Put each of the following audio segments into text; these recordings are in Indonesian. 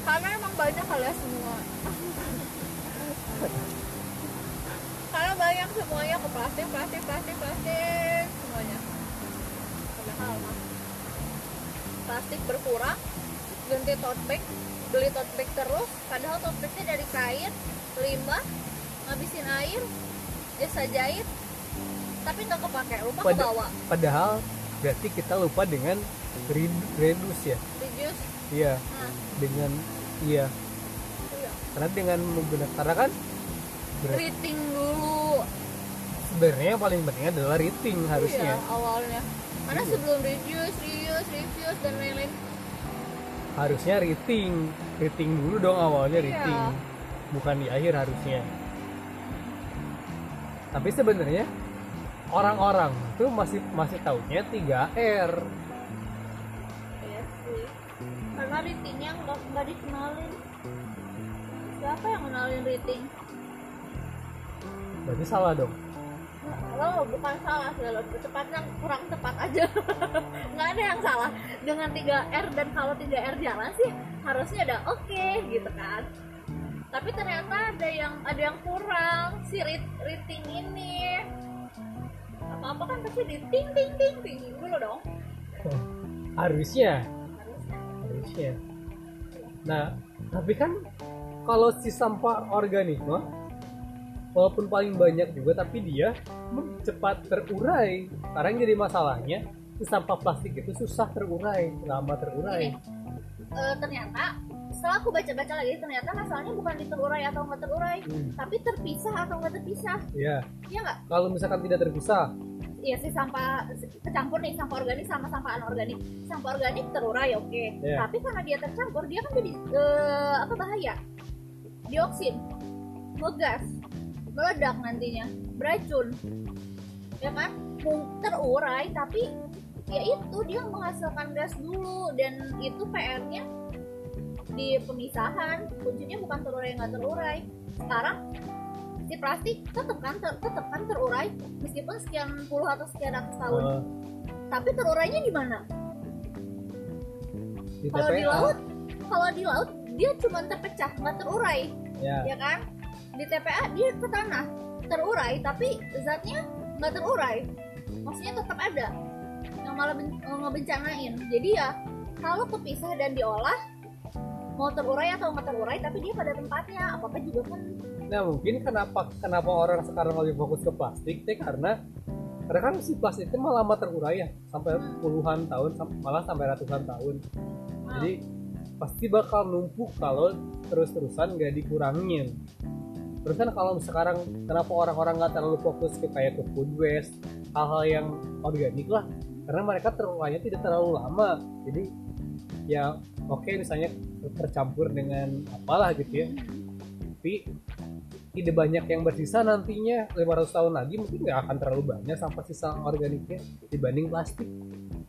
karena emang banyak kali ya semua. Karena banyak semuanya ke plastik plastik plastik plastik semuanya. Padahal mah plastik berkurang ganti tote bag beli tote bag terus padahal tote bagnya dari kain limbah ngabisin air jasa jahit tapi nggak kepake lupa Pada- kebawa. padahal berarti kita lupa dengan re- reduce ya? Reduce iya. Nah dengan iya. Karena dengan menggunakan karena kan rating dulu. Sebenarnya yang paling penting adalah rating harusnya. Iya, awalnya. Karena Iya. sebelum reduce, reuse, refuse dan lain-lain. Harusnya rating rating dulu dong awalnya Iya. rating bukan di akhir harusnya. Tapi sebenarnya orang-orang tuh masih masih taunya 3R Iya sih karena ratingnya nggak nggak dikenalin. Siapa yang kenalin rating? berarti salah dong. Lo bukan salah sih lo tepatnya kurang tepat aja. Nggak ada yang salah. Dengan 3R dan kalau 3R jalan sih harusnya udah oke gitu kan. Tapi ternyata ada yang ada yang kurang. Si rit- rating ini. Apa apa kan pasti di ting ting ting ting. Dulu dong. Harusnya harusnya nah tapi kan kalau si sampah organik mah walaupun paling banyak juga tapi dia cepat terurai. Sekarang jadi masalahnya si sampah plastik itu susah terurai lama terurai. Eh, ternyata setelah aku baca-baca lagi ternyata masalahnya bukan di terurai atau nggak terurai Hmm, tapi terpisah atau nggak terpisah. Ya iya nggak? Kalau misalkan tidak terpisah Iya sih sampah kecampur nih sampah organik sama sampah anorganik. Sampah organik terurai oke, Iya. tapi karena dia tercampur dia kan jadi eh, apa bahaya? Dioksin, ngegas, meledak nantinya, beracun, ya kan? Terurai tapi ya itu dia menghasilkan gas dulu dan itu PR-nya di pemisahan kuncinya bukan terurai nggak terurai sekarang si plastik tetap kan ter, tetap kan terurai meskipun sekian puluh atau sekian ratus tahun. Eh, tapi terurainya di mana? Kalau di laut kalau di laut dia cuma terpecah nggak terurai ya. ya kan? Di TPA dia ke tanah terurai tapi zatnya nggak terurai. Maksudnya tetap ada yang malah ben- ngebencanain. Jadi ya kalau kepisah dan diolah mau terurai atau nggak terurai tapi dia pada tempatnya apa apa juga kan Nah mungkin kenapa kenapa orang sekarang lebih fokus ke plastik teh karena karena kan si plastik itu malah lama terurai ya sampai puluhan tahun malah sampai ratusan tahun. Jadi pasti bakal numpuk kalau terus-terusan gak dikurangin. Terus kan kalau sekarang kenapa orang-orang nggak terlalu fokus ke kayak ke food waste hal-hal yang organik lah karena mereka terurainya tidak terlalu lama. Jadi ya oke misalnya tercampur dengan apalah gitu ya tapi tidak banyak yang bersisa nantinya 500 tahun lagi mungkin nggak akan terlalu banyak sampah sisa organiknya dibanding plastik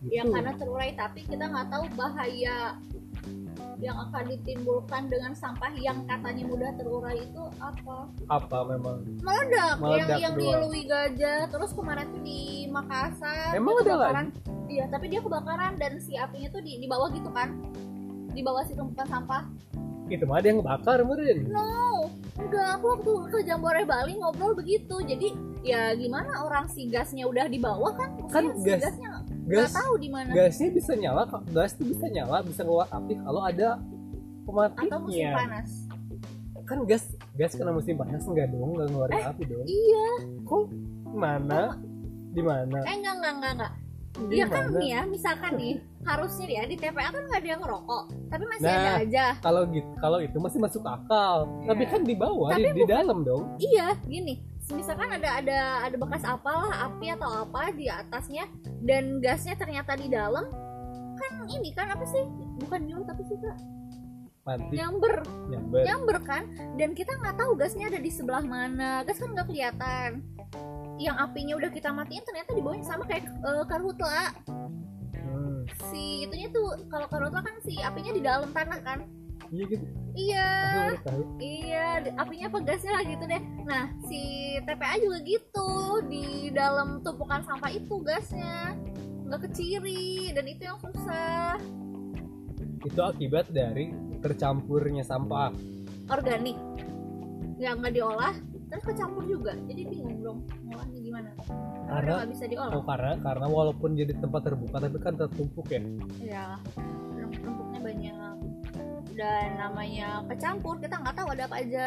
gitu. ya karena terurai tapi kita nggak tahu bahaya yang akan ditimbulkan dengan sampah yang katanya mudah terurai itu apa apa memang meledak, Meledak yang yang di. Lui Gajah terus kemarin tuh di Makassar Emang ada kebakaran. iya tapi dia kebakaran dan si apinya tuh di, di bawah gitu kan di bawah si tumpukan sampah. Itu mah ada yang bakar mungkin no enggak. Aku waktu ke Jambore Bali ngobrol begitu. Jadi ya gimana orang si gasnya udah di bawah kan? Kan Maksudnya si gas- gasnya gas tahu di mana. gasnya bisa nyala kok. gas itu bisa nyala bisa keluar api kalau ada atau musim panas. Kan gas gas kena musim panas enggak dong? Nggak ngeluarin Eh. api dong. iya. Kok? Mana? Di mana? Eh enggak enggak enggak enggak Iya kan nih ya, misalkan nih, harusnya ya di TPA kan nggak ada yang ngerokok, tapi masih Nah. ada aja. kalau gitu kalau itu masih masuk akal tapi Iya. kan di bawah Tapi di, di dalam dong Iya, gini, misalkan ada ada ada bekas apalah api atau apa di atasnya dan gasnya ternyata di dalam, kan ini kan apa sih? Bukan nyulut tapi sih kak, mati nyamber, nyamber nyamber kan? Dan kita nggak tahu gasnya ada di sebelah mana, gas kan nggak kelihatan. Yang apinya udah kita matiin ternyata di bawahnya sama kayak eh, karhutla. Hmm, Si itunya tuh kalau karhutla kan si apinya di dalam tanah kan? iya gitu Iya. Iya, apinya apa gasnya lah gitu deh. Nah, si TPA juga gitu di dalam tumpukan sampah itu gasnya nggak keciri dan itu yang susah. itu akibat dari tercampurnya sampah. Organik. Yang nggak diolah terus kecampur juga. Jadi bingung dong ngolahnya gimana? Karena nggak bisa diolah. oh karena karena walaupun jadi tempat terbuka tapi kan tertumpuk ya? Ya tumpuknya banyak. Dan namanya kecampur kita nggak tahu ada apa aja.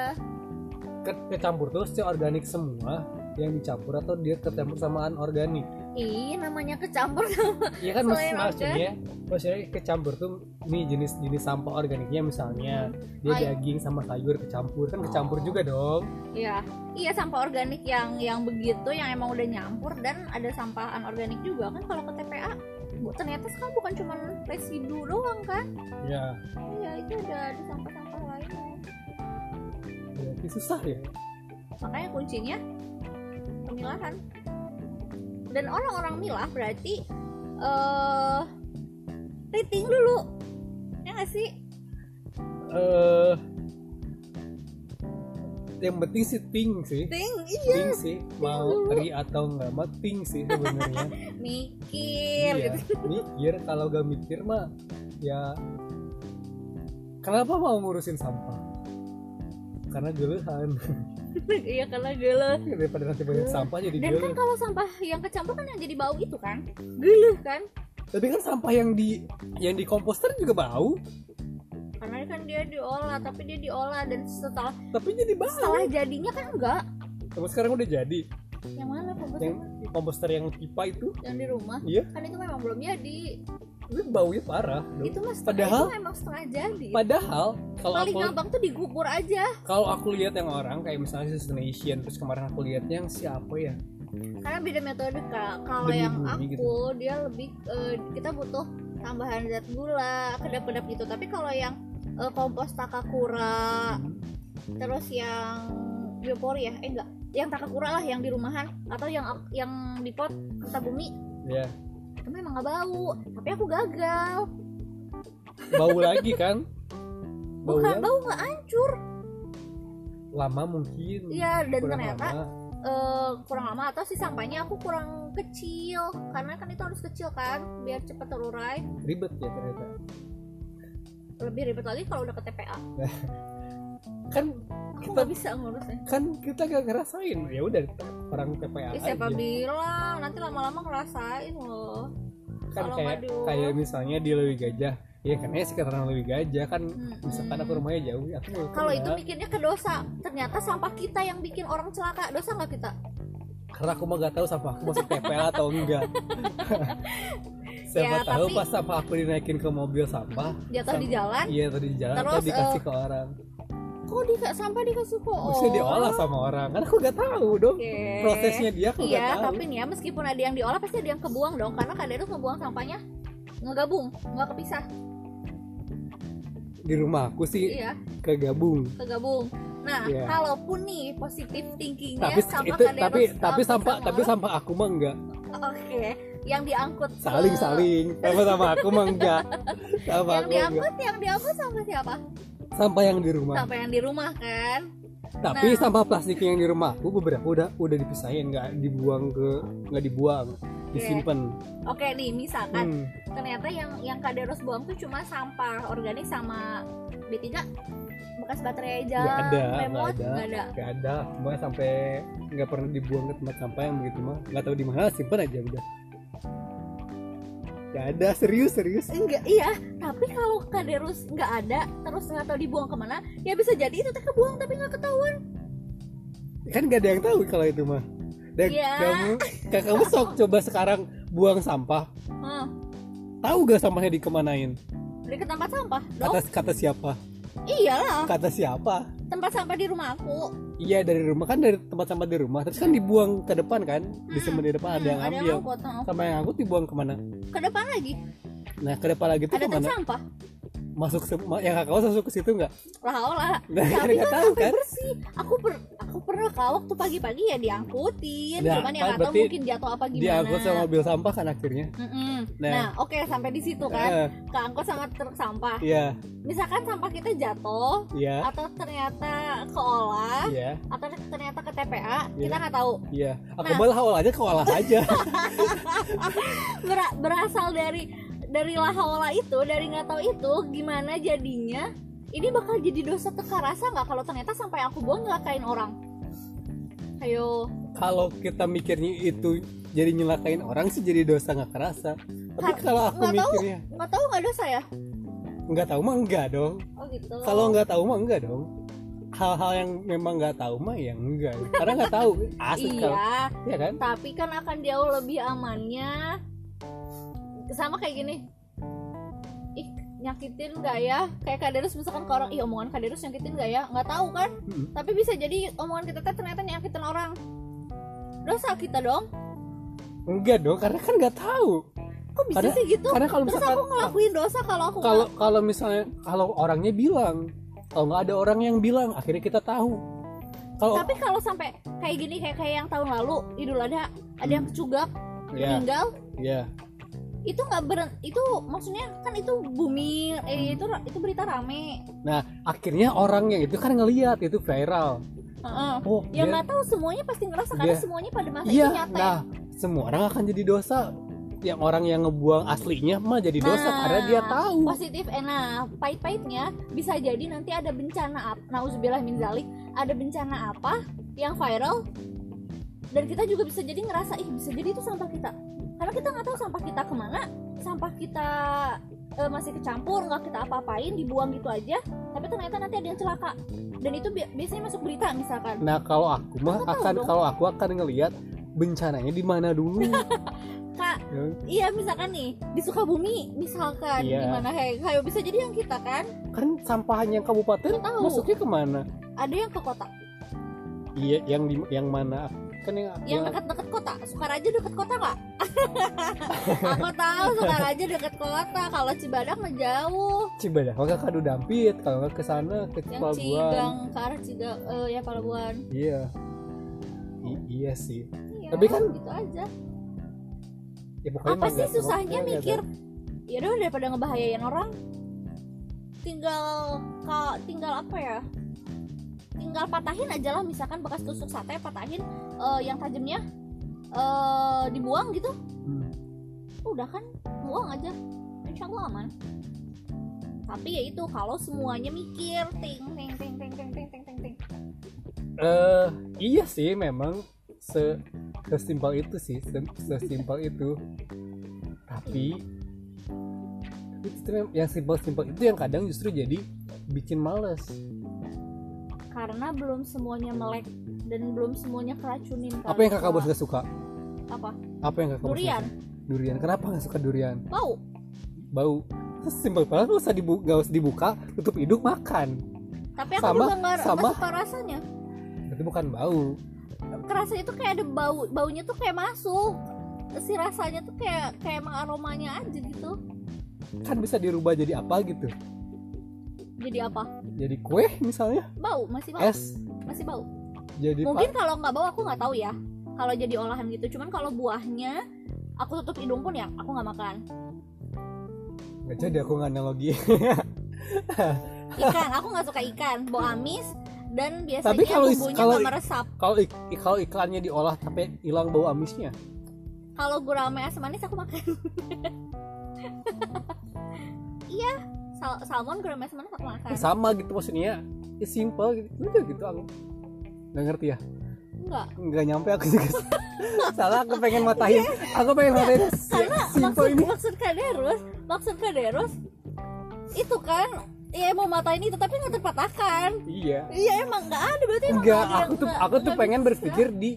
Ke- kecampur tuh si organik semua yang dicampur atau dia kecampur sama anorganik ih namanya kecampur sama Iya kan Selain maksudnya maksudnya kecampur tuh nih jenis-jenis sampah organiknya misalnya dia iya. daging sama sayur kecampur kan kecampur juga dong. Iya, iya sampah organik yang yang begitu yang emang udah nyampur dan ada sampah anorganik juga kan kalau ke TPA ternyata sekarang bukan cuma residu doang kan? Ya iya itu ada ada sampah-sampah lainnya berarti susah ya. Makanya kuncinya pemilahan dan orang-orang milah berarti eh rating dulu. Ya nggak sih? Eh yang penting sih ting sih. Rating iya. Ting sih. Mau teri atau enggak mah ting sih sebenarnya. Mikir. Iya gitu mikir kalau gak mikir mah ya kenapa mau ngurusin sampah? Karena geluhan iya karena geluh daripada nanti banyak sampah jadi dan kan geluh kalau sampah yang kecampur kan yang jadi bau itu kan? Geluh kan? Tapi kan sampah yang di yang di komposter juga bau. Karena kan dia diolah tapi dia diolah dan setelah tapi jadi bau. setelah jadinya kan enggak. Tapi sekarang udah jadi. Yang mana komposter? Yang komposter yang pipa itu. Yang di rumah? Iya. Kan itu memang belum jadi itu baunya parah dong. itu mas Padahal- itu memang setengah jadi. padahal kalau paling aku gampang tuh digubur aja. Kalau aku lihat yang orang kayak misalnya Sister Nation terus kemarin aku lihat yang siapa ya? Karena beda metode kak. Kalau yang aku gitu. dia lebih eh, kita butuh tambahan zat gula kedap-kedap gitu. Tapi kalau yang eh, kompos takakura terus yang biopori ya? Eh enggak. Yang takakura lah yang di rumahan atau yang yang di pot kerta bumi ya itu memang nggak bau. Tapi aku gagal. Bau lagi kan? Bau bukan bau nggak hancur. Lama mungkin. Iya dan kurang ternyata lama. eh, kurang lama atau si sampahnya aku kurang kecil. Karena kan itu harus kecil kan biar cepat terurai. Ribet ya ternyata. Lebih ribet lagi kalau udah ke TPA kan aku kita bisa ngurusnya. kan kita gak ngerasain. Ya udah orang TPA Ih, siapa aja. bilang? Nanti lama-lama ngerasain loh. Kan kalau kayak kayak misalnya di Lewi Gajah. Ya kan ya sekitaran Lewi Gajah kan Mm-mm. misalkan aku rumahnya jauh ya aku kalau itu mikirnya ke dosa. Ternyata sampah kita yang bikin orang celaka. Dosa nggak kita? Karena aku mah gak tahu sampah aku masuk TPA atau enggak. Siapa Ya, tahu tapi- pas sampah aku dinaikin ke mobil sampah jatuh di jalan. iya tadi di jalan atau Terus, dikasih eh, ke orang kok di sampah dikasih kok bisa diolah sama orang? Kan aku gak tahu dong. Oke. prosesnya dia aku iya gak tahu. tapi nih ya meskipun ada yang diolah pasti ada yang kebuang dong. Karena Kaderus ngebuang sampahnya ngegabung nggak kepisah. Di rumah aku sih iya. kegabung. Kegabung. Nah Iya. kalaupun nih positif thinkingnya tapi sampah itu tapi tapi sampah tapi sampah aku mah enggak. Oke yang diangkut ke- saling saling sama sama aku mah enggak. Sama yang aku enggak. diangkut yang diangkut sampah siapa sampah yang di rumah. Sampah yang di rumah kan? Tapi Nah. sampah plastik yang di rumah aku beberapa udah udah dipisahin nggak dibuang ke nggak dibuang disimpan. Oke nih misalkan hmm. ternyata yang yang Kaderus buang tuh cuma sampah organik sama B3 bekas baterai aja nggak ada nggak ada nggak ada nggak ada. Cuma sampai nggak pernah dibuang ke tempat sampah yang begitu mah. Nggak tahu di mana simpan aja udah nggak ada serius serius. Enggak iya tapi kalau kaderus nggak ada terus nggak tahu dibuang ke mana ya bisa jadi itu teh kebuang tapi nggak ketahuan. Kan nggak ada yang tahu kalau itu mah. Dan Iya. kamu kamu sok coba sekarang buang sampah. Hmm. tahu gak sampahnya dikemanain? Dari ke tempat sampah dong. Kata kata siapa iyalah. Kata siapa? Tempat sampah di rumah aku. Iya dari rumah. Kan dari tempat sampah di rumah. Terus kan dibuang ke depan kan? Disimpan di depan ada yang Hmm, ada ambil. yang hmm. sama yang angkut dibuang ke mana? Ke depan lagi. Nah ke depan lagi tuh ada ke mana? sampah. Masuk yang kakak masuk ke situ nggak? Lah olah. Nah tapi kan tahu kan? bersih. Aku per aku pernah kak waktu pagi-pagi ya diangkutin Nah, cuman yang berarti mungkin jatuh apa gimana. diangkut sama mobil sampah kan akhirnya? Mm-mm. Nah. nah, oke sampai di situ kan. Eh, keangkut sama truk sampah. Iya. Misalkan sampah kita jatuh iya. atau ternyata keolah iya. atau ternyata ke TPA Iya. kita nggak tahu. Iya. Aku Nah. malah awal aja ke olah aja. Ber- berasal dari dari lahaola itu dari nggak tahu itu gimana jadinya ini bakal jadi dosa teka rasa nggak kalau ternyata sampai aku buang nyelakain orang? Ayo. Kalau kita mikirnya itu jadi nyelakain orang sih jadi dosa nggak kerasa. Tapi Ka- kalau aku nggak tahu. mikirnya nggak tahu nggak dosa ya? Nggak tahu mah enggak dong. Oh gitu. Kalau nggak tahu mah enggak dong. Hal-hal yang memang nggak tahu mah yang enggak karena nggak tahu. Asli kalau iya ya kan? Tapi kan akan jauh lebih amannya. Sama kayak gini nyakitin nggak ya? Kayak kaderus misalkan ke orang ih omongan kaderus nyakitin nggak ya? Nggak tahu kan? Mm-mm. tapi bisa jadi omongan kita teh ternyata nyakitin orang. Dosa kita dong? Enggak dong karena kan nggak tahu. Kok bisa Karena- sih gitu? karena kalau terus misalkan aku ngelakuin dosa kalau aku kalau kalau misalnya kalau orangnya bilang kalau nggak ada orang yang bilang akhirnya kita tahu. Kalau tapi kalau sampai kayak gini kayak kayak yang tahun lalu idul adha ada yang kecugak ya meninggal ya itu nggak ber itu maksudnya kan itu bumi eh, itu itu berita rame. Nah akhirnya orang yang itu kan ngelihat itu viral. Heeh. oh ya dia- nggak tahu semuanya pasti ngerasa karena Dia- semuanya pada masa iya itu nyata nah semua orang akan jadi dosa. Yang orang yang ngebuang aslinya mah jadi dosa Nah, karena dia tahu. positif. Eh nah pahit-pahitnya bisa jadi nanti ada bencana apa nauzubillah min zalik ada bencana apa yang viral dan kita juga bisa jadi ngerasa ih bisa jadi itu sampah kita karena kita nggak tahu sampah kita ke mana sampah kita eh, masih kecampur nggak kita apa-apain dibuang gitu aja. Tapi ternyata nanti ada yang celaka. Dan itu bi- biasanya masuk berita misalkan. Nah kalau aku mah Aku akan dong. kalau aku akan ngelihat bencananya di mana dulu? Kak Ya. iya misalkan nih di Sukabumi misalkan Iya. gimana kayak kayak bisa jadi yang kita kan? Kan sampahnya kabupaten Tahu. masuknya ke mana? Ada yang ke kota. Iya yang di yang mana kan yang yang dekat-dekat kota. Sukaraja dekat kota nggak? Aku tahu Sukaraja dekat kota. Kalau Cibadak mah jauh. Cibadak. Ke Kadu Dampit kalau nggak ke sana ke yang Pelabuhan Cigang ke arah Cigang eh, ya Palabuhan. Iya. I- iya sih. Iya, Tapi kan- gitu aja. Ya apa sih susahnya nggak mikir? ya udah daripada ngebahayain orang tinggal ka- tinggal apa ya tinggal patahin aja lah misalkan bekas tusuk sate patahin eh, yang tajamnya eh, dibuang gitu. Hmm. udah kan buang aja. Insya Allah aman. Tapi ya itu kalau semuanya mikir ting ting ting ting ting ting ting ting Eh, iya sih memang se sesimpel itu sih se- sesimpel itu. Tapi itu yang simpel-simpel itu yang kadang justru jadi bikin males karena belum semuanya melek dan belum semuanya keracunin apa yang kakak bos gak suka? Apa? Apa yang kakak bos durian. gak suka? durian. Kenapa gak suka durian? Bau. Bau. Simpel banget gak usah dibuka, gak usah dibuka tutup hidung makan. Tapi aku Sama- juga nggak nggak sama. suka rasanya. Itu bukan bau. Kerasanya tuh kayak ada bau baunya tuh kayak masuk. Si rasanya tuh kayak kayak emang aromanya aja gitu. Kan bisa dirubah jadi apa gitu jadi apa? Jadi kue misalnya? Bau masih bau. Es. Masih bau. Jadi mungkin kalau nggak bau aku nggak tahu ya. Kalau jadi olahan gitu. Cuman kalau buahnya aku tutup hidung pun ya aku nggak makan. Nggak jadi aku nggak analogi. Ikan aku nggak suka ikan. Bau amis dan biasanya Tapi kalau bumbunya kalau meresap. kalau ik- kalau ikannya diolah tapi hilang bau amisnya? Kalau gurame asam manis aku makan. Iya sal- salmon gurame asam manis aku makan? Ya, sama gitu maksudnya. Ya simple gitu. Udah gitu aku nggak ngerti ya? Enggak nggak nyampe aku juga. Salah aku pengen matahin. Aku pengen matahin si- karena simple maksud ini. maksud kaderus maksud kaderus itu kan ya mau matain itu tapi nggak terpatahkan iya. Iya emang nggak ada berarti emang enggak ada aku tuh aku tuh pengen berpikir di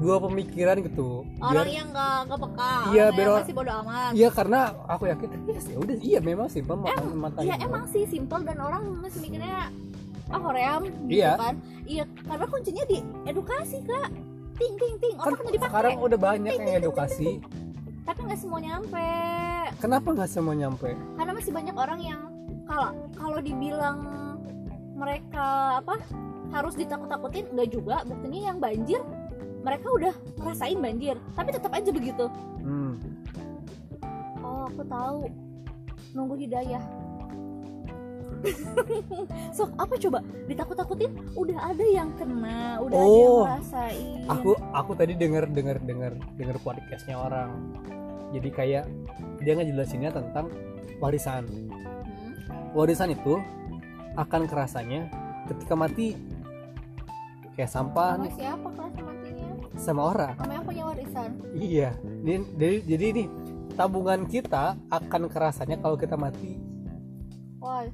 dua pemikiran gitu. Orang biar yang nggak nggak peka Iya, orang biar orang- masih bodo amat. Iya karena aku yakin iya sih udah iya memang simple makan matahin Iya emang sih simple dan orang masih mikirnya ah hoream gitu Iya. kan. Iya karena kuncinya di edukasi kak. Ting ting ting kan otak dipakai. sekarang udah banyak yang edukasi. tapi nggak semua nyampe. Kenapa nggak semua nyampe? Karena masih banyak orang yang kalau kalau dibilang mereka apa harus ditakut-takutin enggak juga. Buktinya yang banjir mereka udah ngerasain banjir tapi tetap aja begitu. Hmm. oh aku tahu. Nunggu hidayah. So apa coba? Ditakut-takutin? Udah ada yang kena udah ada yang Oh, ngerasain. aku aku tadi dengar dengar dengar dengar podcastnya orang. Jadi kayak dia ngejelasinnya tentang warisan. Hmm, warisan itu akan kerasanya ketika mati. Kayak sampah sama siapa kelas sama orang. Sama yang punya warisan. Iya. Jadi, jadi, jadi ini tabungan kita akan kerasanya kalau kita mati. Wah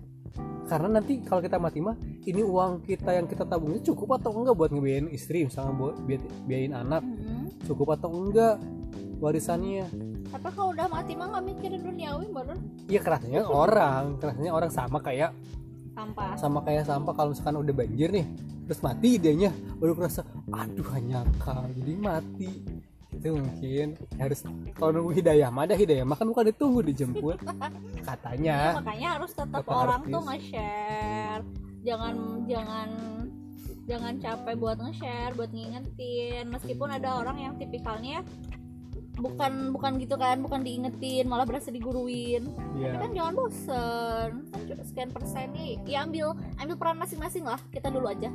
karena nanti kalau kita mati mah ini uang kita yang kita tabungnya cukup atau enggak buat ngebiayain istri misalnya buat biaya- biayain anak. Hmm. cukup atau enggak warisannya. Tapi kalau udah mati mah nggak mikirin duniawi baru Iya kerasnya orang. Kerasnya orang sama kayak sampah. sama kayak sampah. Kalau misalkan udah banjir nih terus mati idenya baru kerasa aduh nyangka jadi mati. Itu mungkin harus kalau nunggu hidayah mah ada hidayah mah kan bukan ditunggu dijemput. Katanya makanya harus tetap Tetap orang artis. tuh nge-share. Jangan jangan jangan capek buat nge-share buat ngingetin. Meskipun ada orang yang tipikalnya bukan bukan gitu kan bukan diingetin malah berasa diguruin. Ya kan jangan bosen. Kan sekian persennya ya ambil ambil peran masing-masing lah. Kita dulu aja.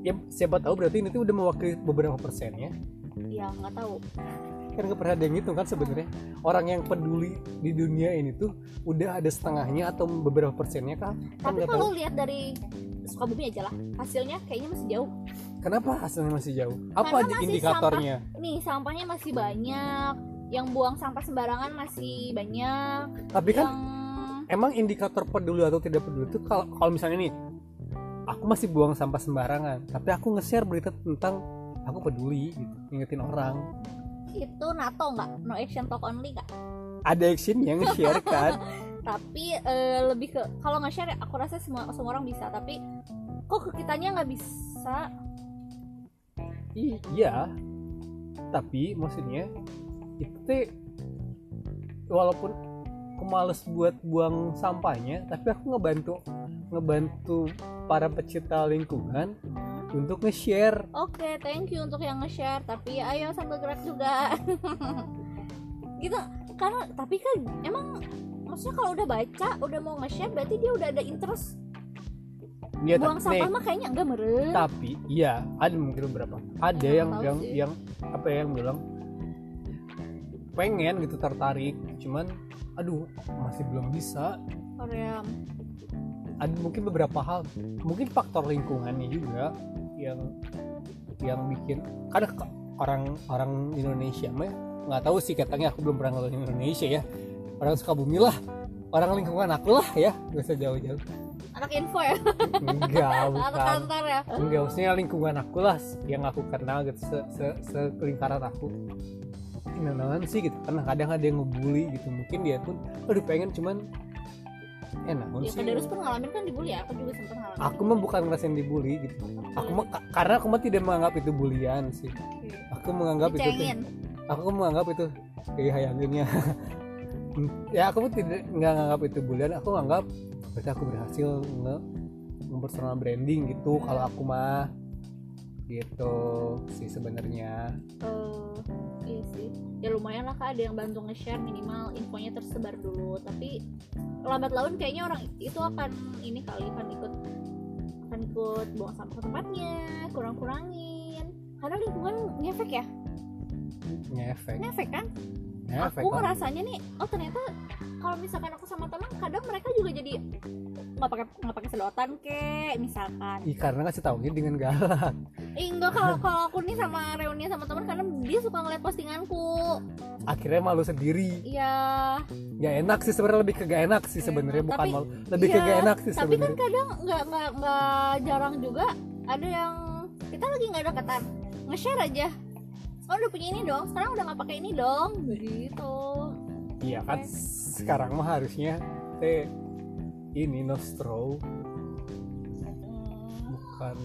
Ya siapa tahu berarti ini tuh udah mewakili beberapa persennya ya. Nggak tahu. Kan nggak pernah ada yang ngitung kan sebenarnya. Orang yang peduli di dunia ini tuh udah ada setengahnya atau beberapa persennya kan kan tapi tahu kalau lihat dari Sukabumi aja lah. Hasilnya kayaknya masih jauh kenapa hasilnya masih jauh? Apa Karena aja indikatornya? nih sampahnya masih banyak. Yang buang sampah sembarangan masih banyak. Tapi kan yang emang indikator peduli atau tidak peduli itu kalau kalau misalnya nih aku masih buang sampah sembarangan tapi aku nge-share berita tentang aku peduli gitu ngingetin orang. Itu NATO nggak? No action talk only nggak? Ada action yang nge-share kan? Tapi eh, lebih ke kalau nge-share aku rasa semua semua orang bisa tapi kok ke kitanya nggak bisa iya tapi maksudnya itu teh walaupun aku males buat buang sampahnya tapi aku ngebantu ngebantu para pecinta lingkungan untuk nge-share Oke, thank you untuk yang nge-share. Tapi ayo sambil gerak juga. gitu. Karena tapi kan emang maksudnya kalau udah baca, udah mau nge-share berarti dia udah ada interest. Ya, Buang tapi- sampah mah kayaknya enggak meren. tapi iya ada mungkin beberapa ada Ya, yang yang sih. yang apa ya, yang bilang pengen gitu tertarik cuman aduh masih belum bisa Korea. ada mungkin beberapa hal mungkin faktor lingkungannya juga yang yang bikin ke- orang orang Indonesia mah nggak tahu sih katanya aku belum pernah ngelakuin Indonesia ya orang Sukabumi lah orang lingkungan aku lah ya gak usah jauh-jauh Anak info ya, enggak anak bukan. kantor ya. enggak maksudnya lingkungan aku lah yang aku kenal gitu se, se, selingkaran aku. Kenalan sih gitu karena kadang ada yang ngebully gitu mungkin dia pun aduh pengen cuman enak Ya sih. Kaderus pun ngalamin kan dibully ya, aku juga sempat ngalamin. aku mah bukan ngerasain dibully gitu. Aku mah ka- karena aku mah tidak menganggap itu bulian sih. Aku menganggap itu Dicengin. aku menganggap itu kayak hayanginnya ya aku tidak nggak nganggap itu bulian. Aku nganggap berarti aku berhasil nge mempersonal branding gitu kalau aku mah. Gitu sih sebenarnya. Eh, iya sih. Ya lumayan lah kak ada yang bantu nge-share minimal infonya tersebar dulu. Tapi lambat laun kayaknya orang itu akan ini kali akan ikut akan ikut buang sampah ke tempatnya kurang-kurangin. Karena lingkungan ngefek ya? Ngefek. Ngefek kan ngefek aku ngerasanya nih oh ternyata kalau misalkan aku sama teman kadang mereka juga jadi nggak pakai nggak pakai sedotan kek misalkan. Ih, karena kasih taunya dengan galak. Eh enggak kalau kalau aku nih sama reuni sama teman karena dia suka ngeliat postinganku. Akhirnya malu sendiri. Iya, nggak enak sih sebenarnya lebih ke gak enak sih sebenarnya bukan Tapi- malu. Lebih ke iya, gak enak sih tapi kan sebenarnya. kadang nggak nggak nggak jarang juga ada yang kita lagi nggak deketan nge-share aja oh udah punya ini dong. Sekarang udah nggak pakai ini dong. Begitu iya kan? Sekarang mah harusnya teh ini nostro. Hmm, bukan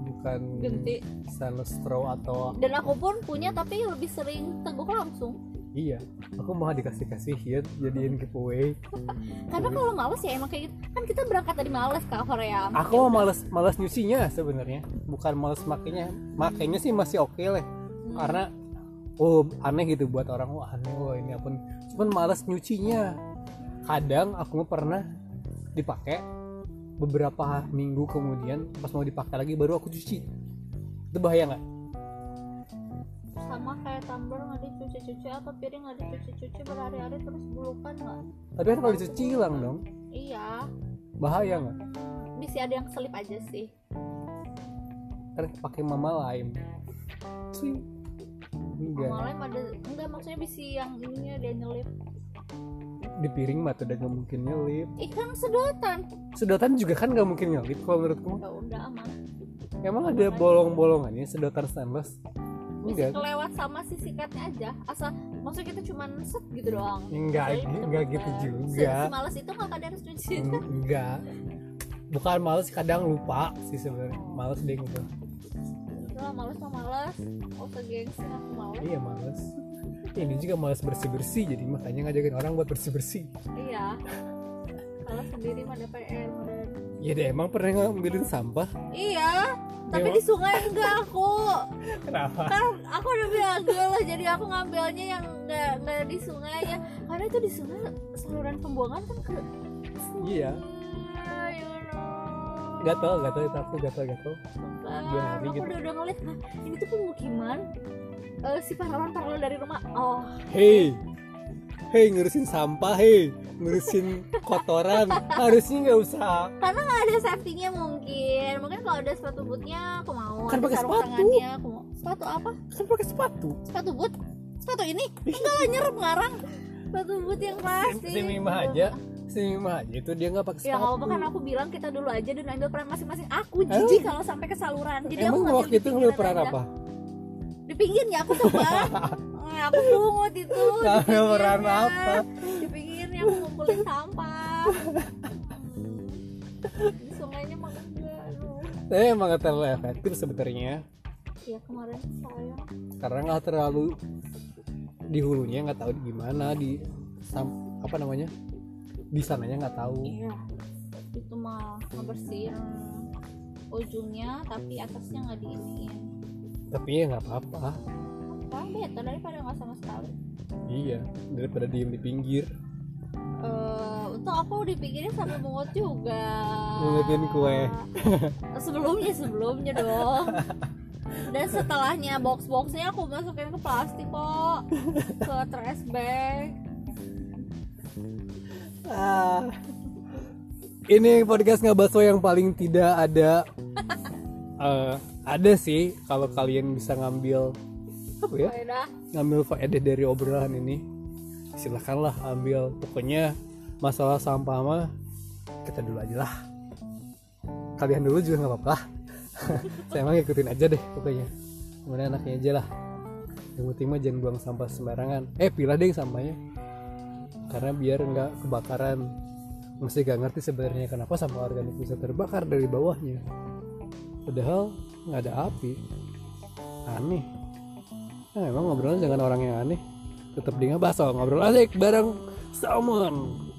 bukan ganti. bisa nostro atau dan aku pun punya tapi lebih sering teguh langsung. Iya. Aku mau dikasih kasih ya jadiin giveaway. Karena kalau males ya emang kayak gitu. Kan kita berangkat dari males ke Korea aku mau males males nyucinya sebenarnya. Bukan males makainya. Makainya sih masih oke lah karena oh aneh gitu buat orang wah aneh wah ini apa nih. cuman males nyucinya. Kadang aku pernah dipakai beberapa minggu kemudian pas mau dipakai lagi baru aku cuci. Itu bahaya nggak? Sama kayak tumbler nggak dicuci-cuci atau piring nggak dicuci-cuci berhari-hari terus bulukan nggak? Tapi kan kalau dicuci hilang dong. Iya. Bahaya nggak? Bisa ada yang selip aja sih. Kan pakai mama lain. Cuy. Enggak Malah ada enggak maksudnya bisa yang ininya dia nyelip. Di piring mah tuh udah nggak mungkin nyelip. Ikan sedotan. Sedotan juga kan nggak mungkin nyelip kalau menurutku. Ya udah aman. Emang ada bolong-bolongannya sedotan stainless? Bisa enggak. kelewat sama si sikatnya aja asal maksudnya kita cuma set gitu doang. Enggak Jadi enggak gitu juga. Semales itu nggak kadang harus cuci En- enggak. Bukan males kadang lupa sih sebenarnya. Males deh gitu Udah males mah males. Oh segengsi aku males. Iya males. Ini juga males bersih bersih jadi makanya ngajakin orang buat bersih bersih iya. Kalau sendiri mah ada PR meren. ya deh emang pernah ngambilin sampah? Iya. Tapi Iya. di sungai enggak aku. Kenapa? Kan aku udah bilang lah jadi aku ngambilnya yang enggak enggak di sungai ya. Karena itu di sungai saluran pembuangan kan ke iya. Gatel gatel itu aku gatel gatel Dua hari aku gitu. udah udah ngeliat "Hah, ini tuh pemukiman Eh, si pahlawan pahlawan dari rumah. Oh. Hei. Hei ngurusin sampah hei. Ngurusin kotoran. Harusnya nggak usah. Karena nggak ada safety-nya mungkin. Mungkin kalau ada sepatu bootnya aku mau. Kan pakai sepatu. tangannya aku mau. Sepatu apa? Kan pakai sepatu. Sepatu boot? Sepatu ini? Enggak lah nyerep ngarang. Sepatu boot yang plastik. si Mima aja si Mima itu dia nggak pakai ya nggak sepatu. apa-apa kan aku bilang kita dulu aja dan ambil peran masing-masing. Aku jijik kalau sampai ke saluran jadi aku emang ngambil waktu itu ngambil peran aja. apa? Di pinggirnya aku coba aku pungut itu Ngambil peran apa? di pinggirnya aku ngumpulin sampah. Di sungainya mah enggak tapi emang nggak terlalu efektif sebenarnya. Ya kemarin saya. Karena nggak terlalu di hulunya nggak tahu gimana di sam- apa namanya di sananya nggak tahu. Iya. Itu mah ngebersihin ujungnya tapi atasnya nggak diiniin. Tapi ya nggak apa-apa. Kan beta daripada nggak sama sekali. Iya daripada diem di pinggir. Eh, untuk aku dipikirin sambil mungut juga. Ngeliatin kue. sebelumnya sebelumnya dong. Dan setelahnya box boxnya aku masukin ke plastik kok. Ke trash bag ah. ini podcast nggak yang paling tidak ada. Eh, ada sih kalau kalian bisa ngambil apa ya? Faedah. Ngambil faedah dari obrolan ini silahkanlah ambil. Pokoknya masalah sampah mah kita dulu aja lah. Kalian dulu juga nggak apa-apa. Saya emang ikutin aja deh pokoknya. Kemudian anaknya aja lah. Yang penting mah jangan buang sampah sembarangan. Eh pilah deh sampahnya karena biar nggak kebakaran. Masih gak ngerti sebenarnya kenapa sampah organik bisa terbakar dari bawahnya. Padahal nggak ada api. Aneh. Nah emang ngobrolnya jangan orang yang aneh. Tetap di soal ngobrol asik bareng salmon